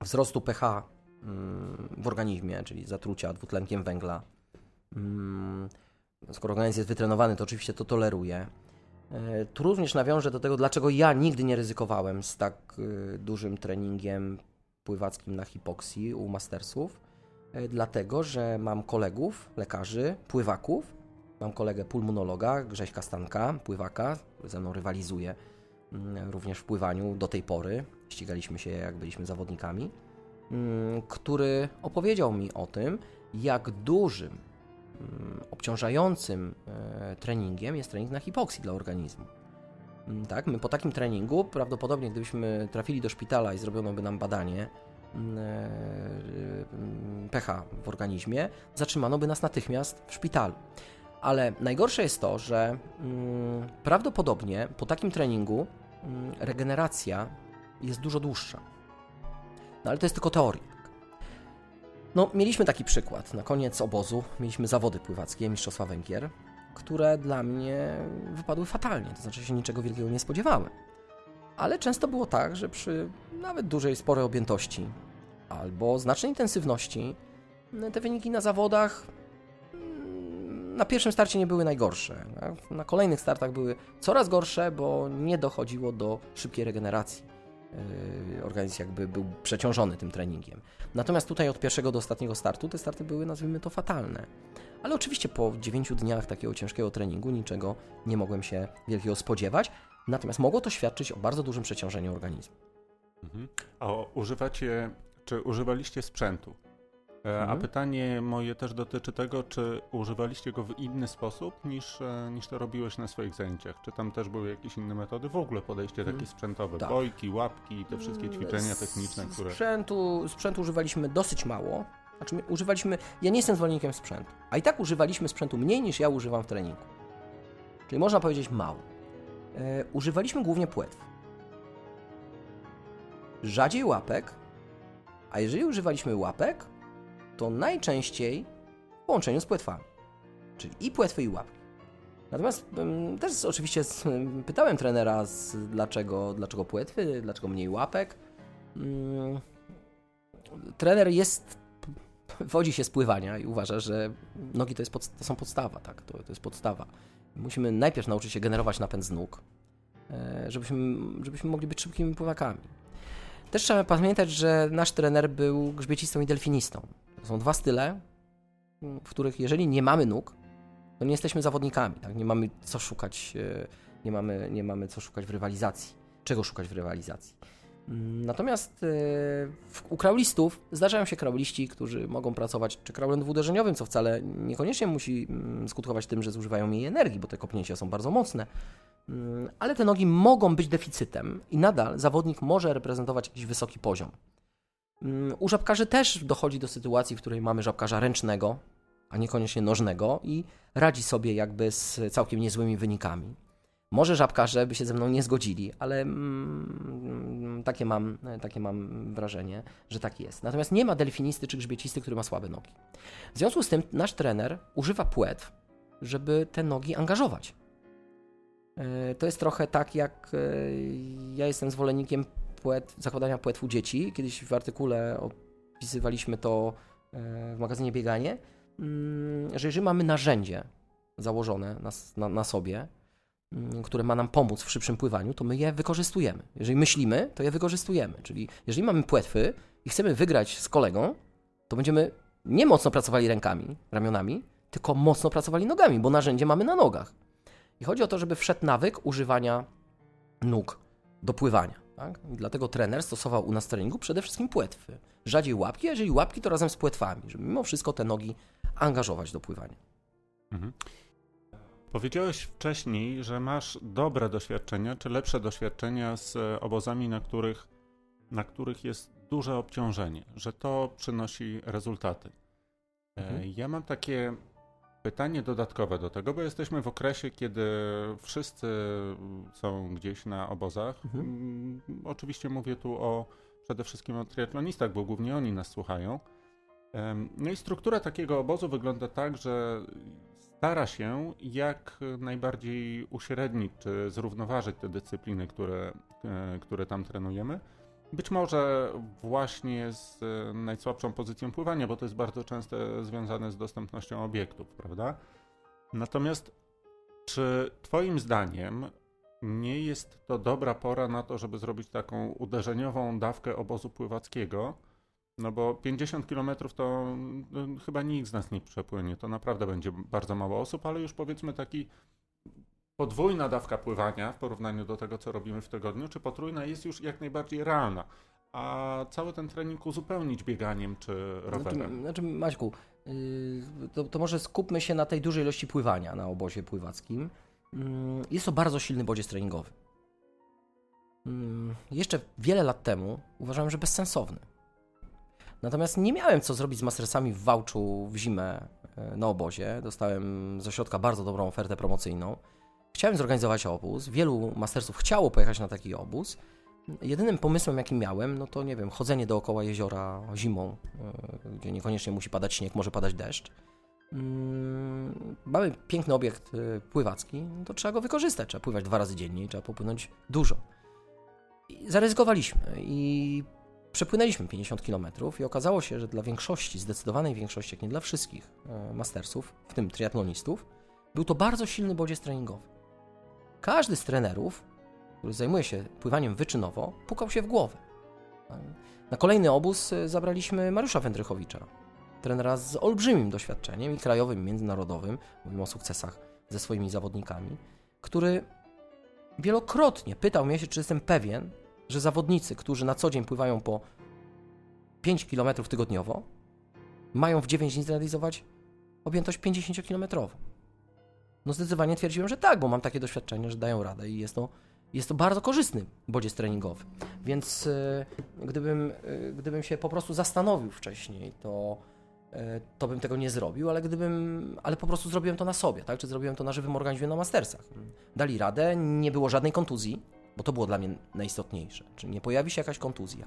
wzrostu pH mm, w organizmie, czyli zatrucia dwutlenkiem węgla. Mm, skoro organizm jest wytrenowany, to oczywiście to toleruje. Yy, tu również nawiążę do tego, dlaczego ja nigdy nie ryzykowałem z tak yy, dużym treningiem pływackim na hipoksji u mastersów E, dlatego że mam kolegów, lekarzy, pływaków. Mam kolegę pulmonologa, Grześka Stanka, pływaka, ze mną rywalizuje mm, również w pływaniu do tej pory. Ścigaliśmy się, jak byliśmy zawodnikami, mm, który opowiedział mi o tym, jak dużym, obciążającym e, treningiem jest trening na hipoksji dla organizmu. Tak, my po takim treningu, prawdopodobnie gdybyśmy trafili do szpitala i zrobiono by nam badanie, Mm, e, mm, pH w organizmie, zatrzymano by nas natychmiast w szpitalu. Ale najgorsze jest to, że mm, prawdopodobnie po takim treningu regeneracja jest dużo dłuższa. No ale to jest tylko teoria. No, mieliśmy taki przykład. Na koniec obozu mieliśmy zawody pływackie Mistrzostwa Węgier, które dla mnie wypadły fatalnie, to znaczy się niczego wielkiego nie spodziewałem. Ale często było tak, że przy nawet dużej, sporej objętości albo znacznej intensywności te wyniki na zawodach mm, na pierwszym starcie nie były najgorsze. Na kolejnych startach były coraz gorsze, bo nie dochodziło do szybkiej regeneracji. Yy, organizm jakby był przeciążony tym treningiem. Natomiast tutaj od pierwszego do ostatniego startu te starty były, nazwijmy to, fatalne. Ale oczywiście po 9 dniach takiego ciężkiego treningu niczego nie mogłem się wielkiego spodziewać, Natomiast mogło to świadczyć o bardzo dużym przeciążeniu organizmu. Mhm. A używacie, czy używaliście sprzętu? E, mhm. A pytanie moje też dotyczy tego, czy używaliście go w inny sposób niż, e, niż to robiłeś na swoich zajęciach? Czy tam też były jakieś inne metody? W ogóle podejście mhm. takie sprzętowe, tak. bojki, łapki, te wszystkie mm, ćwiczenia techniczne, które... Sprzętu, sprzętu używaliśmy dosyć mało. Znaczy używaliśmy, ja nie jestem zwolennikiem sprzętu, a i tak używaliśmy sprzętu mniej niż ja używam w treningu. Czyli można powiedzieć mało e, używaliśmy głównie płetw. Rzadziej łapek, a jeżeli używaliśmy łapek, to najczęściej w połączeniu z płetwami. Czyli i płetwy, i łapki. Natomiast też oczywiście pytałem trenera, dlaczego, dlaczego płetwy, dlaczego mniej łapek. Mm, trener jest, wodzi się z pływania i uważa, że nogi to, jest pod, to są podstawa, tak? To, to jest podstawa musimy najpierw nauczyć się generować napęd z nóg, e, żebyśmy, żebyśmy mogli być szybkimi pływakami. Też trzeba pamiętać, że nasz trener był grzbiecistą i delfinistą. Są dwa style, w których jeżeli nie mamy nóg, to nie jesteśmy zawodnikami, tak? nie mamy co szukać, e, nie mamy, nie mamy co szukać w rywalizacji. Czego szukać w rywalizacji? Mm, Natomiast e, u kraulistów zdarzają się krauliści, którzy mogą pracować czy kraulem dwuderzeniowym, co wcale niekoniecznie musi mm, skutkować tym, że zużywają mniej energii, bo te kopnięcia są bardzo mocne. Mm, Ale te nogi mogą być deficytem i nadal zawodnik może reprezentować jakiś wysoki poziom. Mm, U żabkarzy też dochodzi do sytuacji, w której mamy żabkarza ręcznego, a niekoniecznie nożnego i radzi sobie jakby z całkiem niezłymi wynikami. Może żabkarze by się ze mną nie zgodzili, ale mm, takie, mam, takie mam wrażenie, że tak jest. Natomiast nie ma delfinisty czy grzbiecisty, który ma słabe nogi. W związku z tym nasz trener używa płetw, żeby te nogi angażować. E, To jest trochę tak, jak e, ja jestem zwolennikiem płetw, zakładania płetw u dzieci. Kiedyś w artykule opisywaliśmy to e, w magazynie Bieganie, mm, że jeżeli mamy narzędzie założone na, na, na sobie, mm, które ma nam pomóc w szybszym pływaniu, to my je wykorzystujemy. Jeżeli myślimy, to je wykorzystujemy. Czyli jeżeli mamy płetwy i chcemy wygrać z kolegą, to będziemy nie mocno pracowali rękami, ramionami, tylko mocno pracowali nogami, bo narzędzie mamy na nogach. I chodzi o to, żeby wszedł nawyk używania nóg do pływania. Tak? Dlatego trener stosował u nas w treningu przede wszystkim płetwy. Rzadziej łapki, a jeżeli łapki, to razem z płetwami, żeby mimo wszystko te nogi angażować do pływania. Mhm. Powiedziałeś wcześniej, że masz dobre doświadczenia, czy lepsze doświadczenia z e, obozami, na których, na których jest duże obciążenie, że to przynosi rezultaty. E, Mhm. Ja mam takie pytanie dodatkowe do tego, bo jesteśmy w okresie, kiedy wszyscy są gdzieś na obozach. Mhm. Mm, Oczywiście mówię tu o przede wszystkim o triatlonistach, bo głównie oni nas słuchają. No i struktura takiego obozu wygląda tak, że stara się jak najbardziej uśrednić czy zrównoważyć te dyscypliny, które, e, które tam trenujemy. Być może właśnie z e, najsłabszą pozycją pływania, bo to jest bardzo często związane z dostępnością obiektów, prawda? Natomiast czy Twoim zdaniem nie jest to dobra pora na to, żeby zrobić taką uderzeniową dawkę obozu pływackiego? No bo 50 km to no, chyba nikt z nas nie przepłynie. To naprawdę będzie bardzo mało osób, ale już powiedzmy taki podwójna dawka pływania w porównaniu do tego, co robimy w tygodniu, czy potrójna jest już jak najbardziej realna. A cały ten trening uzupełnić bieganiem czy rowerem. Znaczy, znaczy Maćku, yy, to, to może skupmy się na tej dużej ilości pływania na obozie pływackim. Mm, Jest to bardzo silny bodziec treningowy. Mm, Jeszcze wiele lat temu uważałem, że bezsensowny. Natomiast nie miałem co zrobić z mastersami w Wałczu w zimę e, na obozie. Dostałem z ośrodka bardzo dobrą ofertę promocyjną. Chciałem zorganizować obóz. Wielu mastersów chciało pojechać na taki obóz. Jedynym pomysłem, jaki miałem, no to nie wiem, chodzenie dookoła jeziora zimą, e, gdzie niekoniecznie musi padać śnieg, może padać deszcz. Mm, Mamy piękny obiekt e, pływacki, no to trzeba go wykorzystać. Trzeba pływać dwa razy dziennie trzeba popłynąć dużo. I zaryzykowaliśmy i przepłynęliśmy 50 km i okazało się, że dla większości, zdecydowanej większości, jak nie dla wszystkich e, mastersów, w tym triatlonistów, był to bardzo silny bodziec treningowy. Każdy z trenerów który zajmuje się pływaniem wyczynowo, pukał się w głowę. Na kolejny obóz y, zabraliśmy Mariusza Wędrychowicza, trenera z olbrzymim doświadczeniem i krajowym, i międzynarodowym, mówimy o sukcesach ze swoimi zawodnikami, który wielokrotnie pytał mnie się, czy jestem pewien, że zawodnicy, którzy na co dzień pływają po 5 km tygodniowo, mają w 9 dni zrealizować objętość 50-kilometrową. No zdecydowanie twierdziłem, że tak, bo mam takie doświadczenie, że dają radę i jest to jest to bardzo korzystny bodziec treningowy. Więc e, gdybym, e, gdybym się po prostu zastanowił wcześniej, to, e, to bym tego nie zrobił, ale gdybym, ale po prostu zrobiłem to na sobie, tak? Czy zrobiłem to na żywym organizmie na mastersach. Dali radę, nie było żadnej kontuzji, bo to było dla mnie najistotniejsze. Czy nie pojawi się jakaś kontuzja,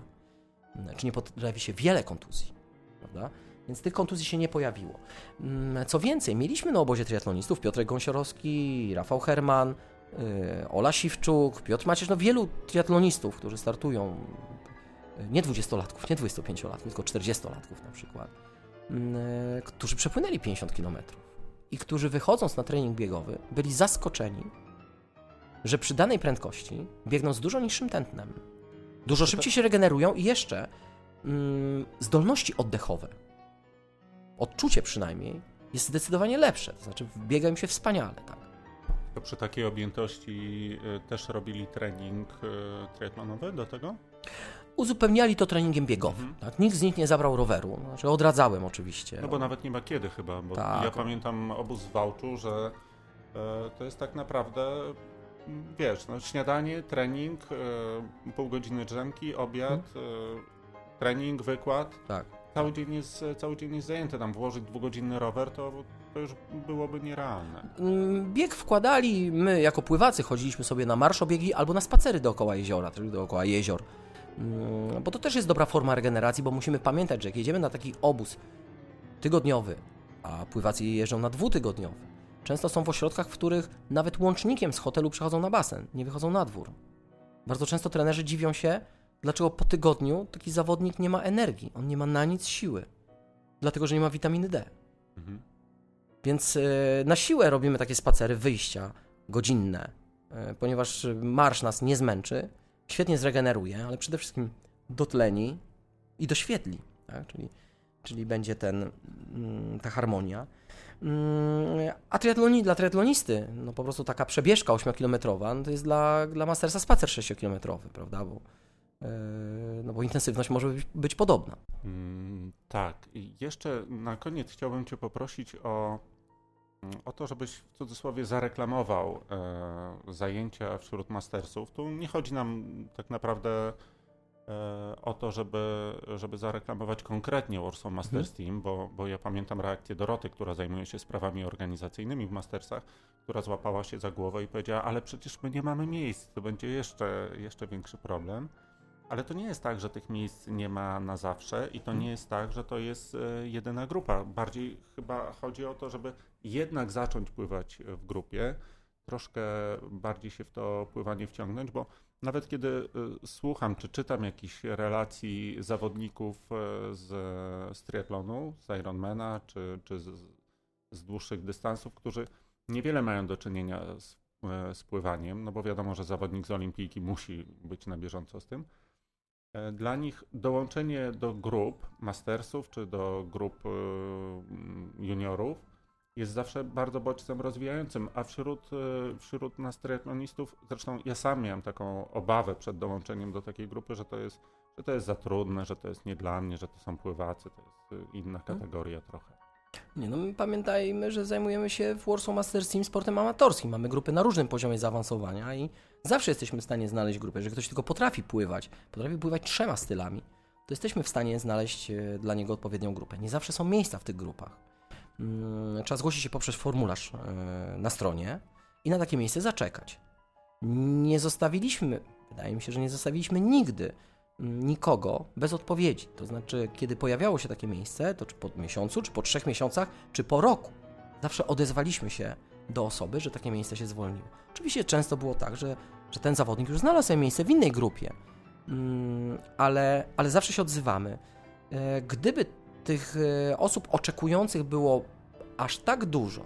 czy nie pojawi się wiele kontuzji, prawda? Więc tych kontuzji się nie pojawiło. Mm, Co więcej, mieliśmy na obozie triatlonistów Piotrek Gąsiorowski, Rafał Herman, y, Ola Siwczuk, Piotr Macierz, no wielu triatlonistów, którzy startują, y, nie 20-latków, nie 25-latków, tylko 40-latków na przykład, y, którzy przepłynęli 50 km i którzy wychodząc na trening biegowy byli zaskoczeni, że przy danej prędkości biegną z dużo niższym tętnem. Dużo szybciej się regenerują i jeszcze mm, zdolności oddechowe, odczucie przynajmniej, jest zdecydowanie lepsze. To znaczy biega im się wspaniale, tak. To przy takiej objętości y, też robili trening y, triatlonowy do tego? Uzupełniali to treningiem biegowym. Tak? Nikt z nich nie zabrał roweru. Znaczy odradzałem oczywiście. No bo nawet nie ma kiedy chyba, bo Tak. ja pamiętam obóz w Wałczu, że e, to jest tak naprawdę, wiesz, no, śniadanie, trening, e, pół godziny drzemki, obiad, Mhm. e, trening, wykład. Tak. Cały dzień, jest, cały dzień jest zajęty, tam włożyć dwugodzinny rower, to, to już byłoby nierealne. Mm, Bieg wkładali, my jako pływacy chodziliśmy sobie na marszobiegi albo na spacery dookoła jeziora, czyli dookoła jezior. Mm, Bo to też jest dobra forma regeneracji, bo musimy pamiętać, że jak jedziemy na taki obóz tygodniowy, a pływacy jeżdżą na dwutygodniowy, często są w ośrodkach, w których nawet łącznikiem z hotelu przychodzą na basen, nie wychodzą na dwór. Bardzo często trenerzy dziwią się, dlaczego po tygodniu taki zawodnik nie ma energii, on nie ma na nic siły, dlatego że nie ma witaminy D. Mhm. Więc e, na siłę robimy takie spacery, wyjścia godzinne, e, ponieważ marsz nas nie zmęczy, świetnie zregeneruje, ale przede wszystkim dotleni i doświetli, tak? czyli, czyli będzie ten, mm, ta harmonia. Mm, A triatloni, dla triatlonisty, no po prostu taka przebieżka 8-kilometrowa, no to jest dla, dla mastersa spacer 6-kilometrowy, prawda? Bo, no bo intensywność może być, podobna. Mm, tak, i jeszcze na koniec chciałbym Cię poprosić o, mm, o to, żebyś w cudzysłowie zareklamował e, zajęcia wśród mastersów. Tu nie chodzi nam tak naprawdę e, o to, żeby, żeby zareklamować konkretnie Warsaw Masters Team, bo, bo ja pamiętam reakcję Doroty, która zajmuje się sprawami organizacyjnymi w Mastersach, która złapała się za głowę i powiedziała, ale przecież my nie mamy miejsc, to będzie jeszcze, jeszcze większy problem. Ale to nie jest tak, że tych miejsc nie ma na zawsze i to nie jest tak, że to jest e, jedyna grupa. Bardziej chyba chodzi o to, żeby jednak zacząć pływać w grupie, troszkę bardziej się w to pływanie wciągnąć, bo nawet kiedy e, słucham czy czytam jakichś relacji zawodników e, z, z triatlonu, z Ironmana czy, czy z, z dłuższych dystansów, którzy niewiele mają do czynienia z, z pływaniem, no bo wiadomo, że zawodnik z olimpijki musi być na bieżąco z tym. E, Dla nich dołączenie do grup mastersów czy do grup e, mm, juniorów jest zawsze bardzo bodźcem rozwijającym, a wśród, e, wśród nas triatlonistów, zresztą ja sam miałem taką obawę przed dołączeniem do takiej grupy, że to jest, że to jest za trudne, że to jest nie dla mnie, że to są pływacy, to jest e, inna kategoria trochę. Nie, no my pamiętajmy, że zajmujemy się w Warsaw Masters Team sportem amatorskim. Mamy grupy na różnym poziomie zaawansowania i zawsze jesteśmy w stanie znaleźć grupę. Jeżeli ktoś tylko potrafi pływać, potrafi pływać trzema stylami, to jesteśmy w stanie znaleźć e, dla niego odpowiednią grupę. Nie zawsze są miejsca w tych grupach. Mm, Trzeba zgłosić się poprzez formularz e, na stronie i na takie miejsce zaczekać. Nie zostawiliśmy, wydaje mi się, że nie zostawiliśmy nigdy nikogo bez odpowiedzi. To znaczy, kiedy pojawiało się takie miejsce, to czy po miesiącu, czy po trzech miesiącach, czy po roku, zawsze odezwaliśmy się do osoby, że takie miejsce się zwolniło. Oczywiście często było tak, że, że ten zawodnik już znalazł sobie miejsce w innej grupie, Mm, ale, ale zawsze się odzywamy. E, Gdyby tych e, osób oczekujących było aż tak dużo,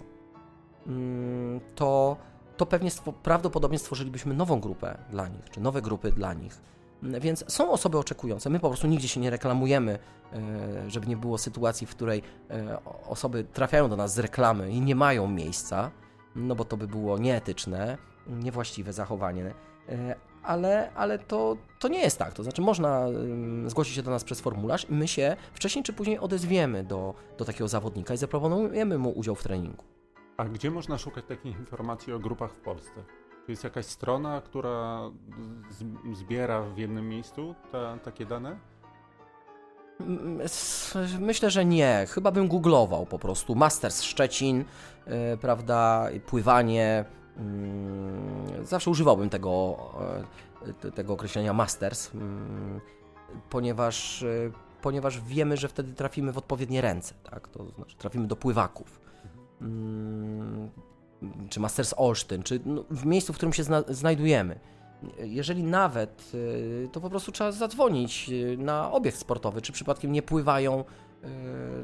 mm, to, to pewnie stwo- prawdopodobnie stworzylibyśmy nową grupę dla nich, czy nowe grupy dla nich. Więc są osoby oczekujące. My po prostu nigdzie się nie reklamujemy, e, żeby nie było sytuacji, w której e, osoby trafiają do nas z reklamy i nie mają miejsca, no bo to by było nieetyczne, niewłaściwe zachowanie. E, Ale, ale to, to nie jest tak. To znaczy, można zgłosić się do nas przez formularz i my się wcześniej czy później odezwiemy do, do takiego zawodnika i zaproponujemy mu udział w treningu. A gdzie można szukać takich informacji o grupach w Polsce? Czy jest jakaś strona, która zbiera w jednym miejscu te, takie dane? Mm, Myślę, że nie. Chyba bym googlował po prostu. Masters Szczecin, e, prawda, pływanie. mm, Zawsze używałbym tego, te- tego określenia Masters, mm, ponieważ, e, ponieważ wiemy, że wtedy trafimy w odpowiednie ręce, tak? To znaczy trafimy do pływaków. Czy Masters Olsztyn, czy no, w miejscu, w którym się zna, znajdujemy. Jeżeli nawet, y, to po prostu trzeba zadzwonić y, na obiekt sportowy, czy przypadkiem nie pływają y,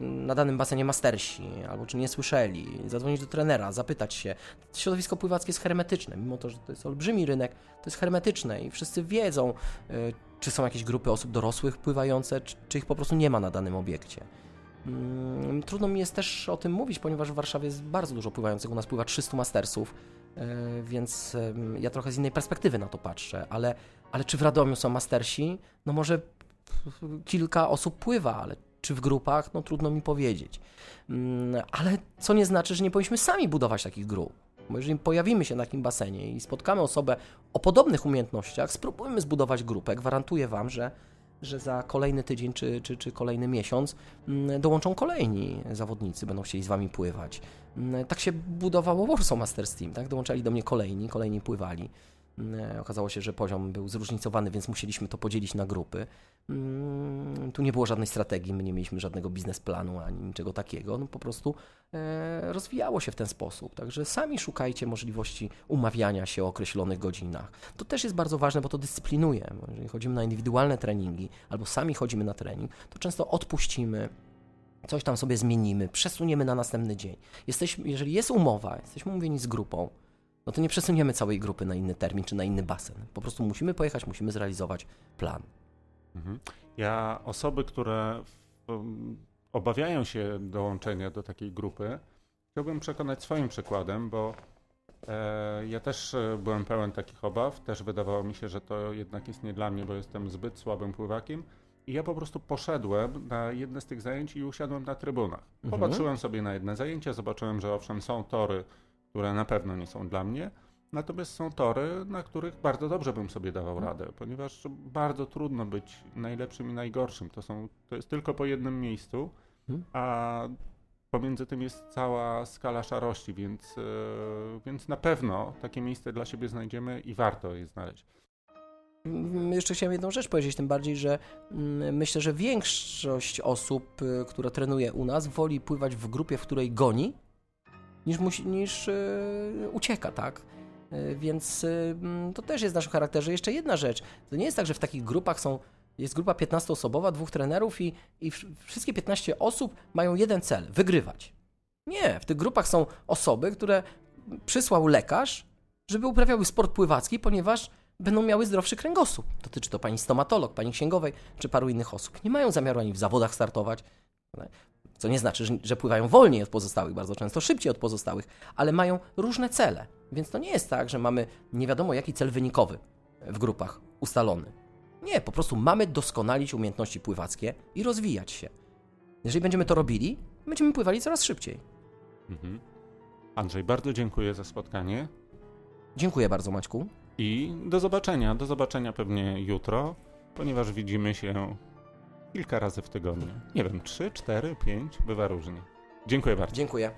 na danym basenie mastersi, albo czy nie słyszeli, zadzwonić do trenera, zapytać się. Środowisko pływackie jest hermetyczne, mimo to, że to jest olbrzymi rynek, to jest hermetyczne i wszyscy wiedzą, czy są jakieś grupy osób dorosłych pływające, czy ich po prostu nie ma na danym obiekcie. Mm, Trudno mi jest też o tym mówić, ponieważ w Warszawie jest bardzo dużo pływających. U nas pływa 300 mastersów, e, więc ja trochę z innej perspektywy na to patrzę. Ale, ale czy w Radomiu są mastersi? No może kilka osób pływa, ale czy w grupach? No trudno mi powiedzieć. Mm, Ale co nie znaczy, że nie powinniśmy sami budować takich grup. Bo jeżeli pojawimy się na takim basenie i spotkamy osobę o podobnych umiejętnościach, spróbujmy zbudować grupę. Gwarantuję Wam, że, że za kolejny tydzień czy, czy, czy kolejny miesiąc mm, dołączą kolejni zawodnicy, będą chcieli z Wami pływać. Mm, Tak się budowało Warsaw Masters Team, tak? Dołączali do mnie kolejni, kolejni pływali. Mm, Okazało się, że poziom był zróżnicowany, więc musieliśmy to podzielić na grupy. Mm, Tu nie było żadnej strategii, my nie mieliśmy żadnego biznesplanu ani niczego takiego. No po prostu e, rozwijało się w ten sposób. Także sami szukajcie możliwości umawiania się o określonych godzinach. To też jest bardzo ważne, bo to dyscyplinuje. Jeżeli chodzimy na indywidualne treningi albo sami chodzimy na trening, to często odpuścimy, coś tam sobie zmienimy, przesuniemy na następny dzień. Jesteśmy, jeżeli jest umowa, jesteśmy umówieni z grupą, no to nie przesuniemy całej grupy na inny termin czy na inny basen. Po prostu musimy pojechać, musimy zrealizować plan. Mhm. Ja osoby, które obawiają się dołączenia do takiej grupy, chciałbym przekonać swoim przykładem, bo e, ja też e, byłem pełen takich obaw, też wydawało mi się, że to jednak jest nie dla mnie, bo jestem zbyt słabym pływakiem. I ja po prostu poszedłem na jedne z tych zajęć i usiadłem na trybunach. Mhm. Popatrzyłem sobie na jedne zajęcia, zobaczyłem, że owszem, są tory, które na pewno nie są dla mnie, natomiast są tory, na których bardzo dobrze bym sobie dawał radę, ponieważ bardzo trudno być najlepszym i najgorszym. To, są, to jest tylko po jednym miejscu, Mhm. a pomiędzy tym jest cała skala szarości, więc, e, więc na pewno takie miejsce dla siebie znajdziemy i warto je znaleźć. Mm, Jeszcze chciałem jedną rzecz powiedzieć, tym bardziej, że mm, myślę, że większość osób, y, która trenuje u nas, woli pływać w grupie, w której goni, niż, musi, niż y, ucieka, tak? Y, Więc y, mm, to też jest w naszym charakterze. Jeszcze jedna rzecz. To nie jest tak, że w takich grupach są. Jest grupa 15-osobowa, dwóch trenerów i, i wsz- wszystkie 15 osób mają jeden cel wygrywać. Nie, w tych grupach są osoby, które przysłał lekarz, żeby uprawiały sport pływacki, ponieważ będą miały zdrowszy kręgosłup. Dotyczy to pani stomatolog, pani księgowej czy paru innych osób. Nie mają zamiaru ani w zawodach startować, co nie znaczy, że, pływają wolniej od pozostałych, bardzo często szybciej od pozostałych, ale mają różne cele. Więc to nie jest tak, że mamy nie wiadomo jaki cel wynikowy w grupach ustalony. Nie, po prostu mamy doskonalić umiejętności pływackie i rozwijać się. Jeżeli będziemy to robili, będziemy pływali coraz szybciej. Mhm. Andrzej, bardzo dziękuję za spotkanie Dziękuję bardzo, Maćku. i do zobaczenia. Do zobaczenia pewnie jutro, ponieważ widzimy się kilka razy w tygodniu. Nie wiem, trzy, cztery, pięć, bywa różnie. Dziękuję bardzo. Dziękuję.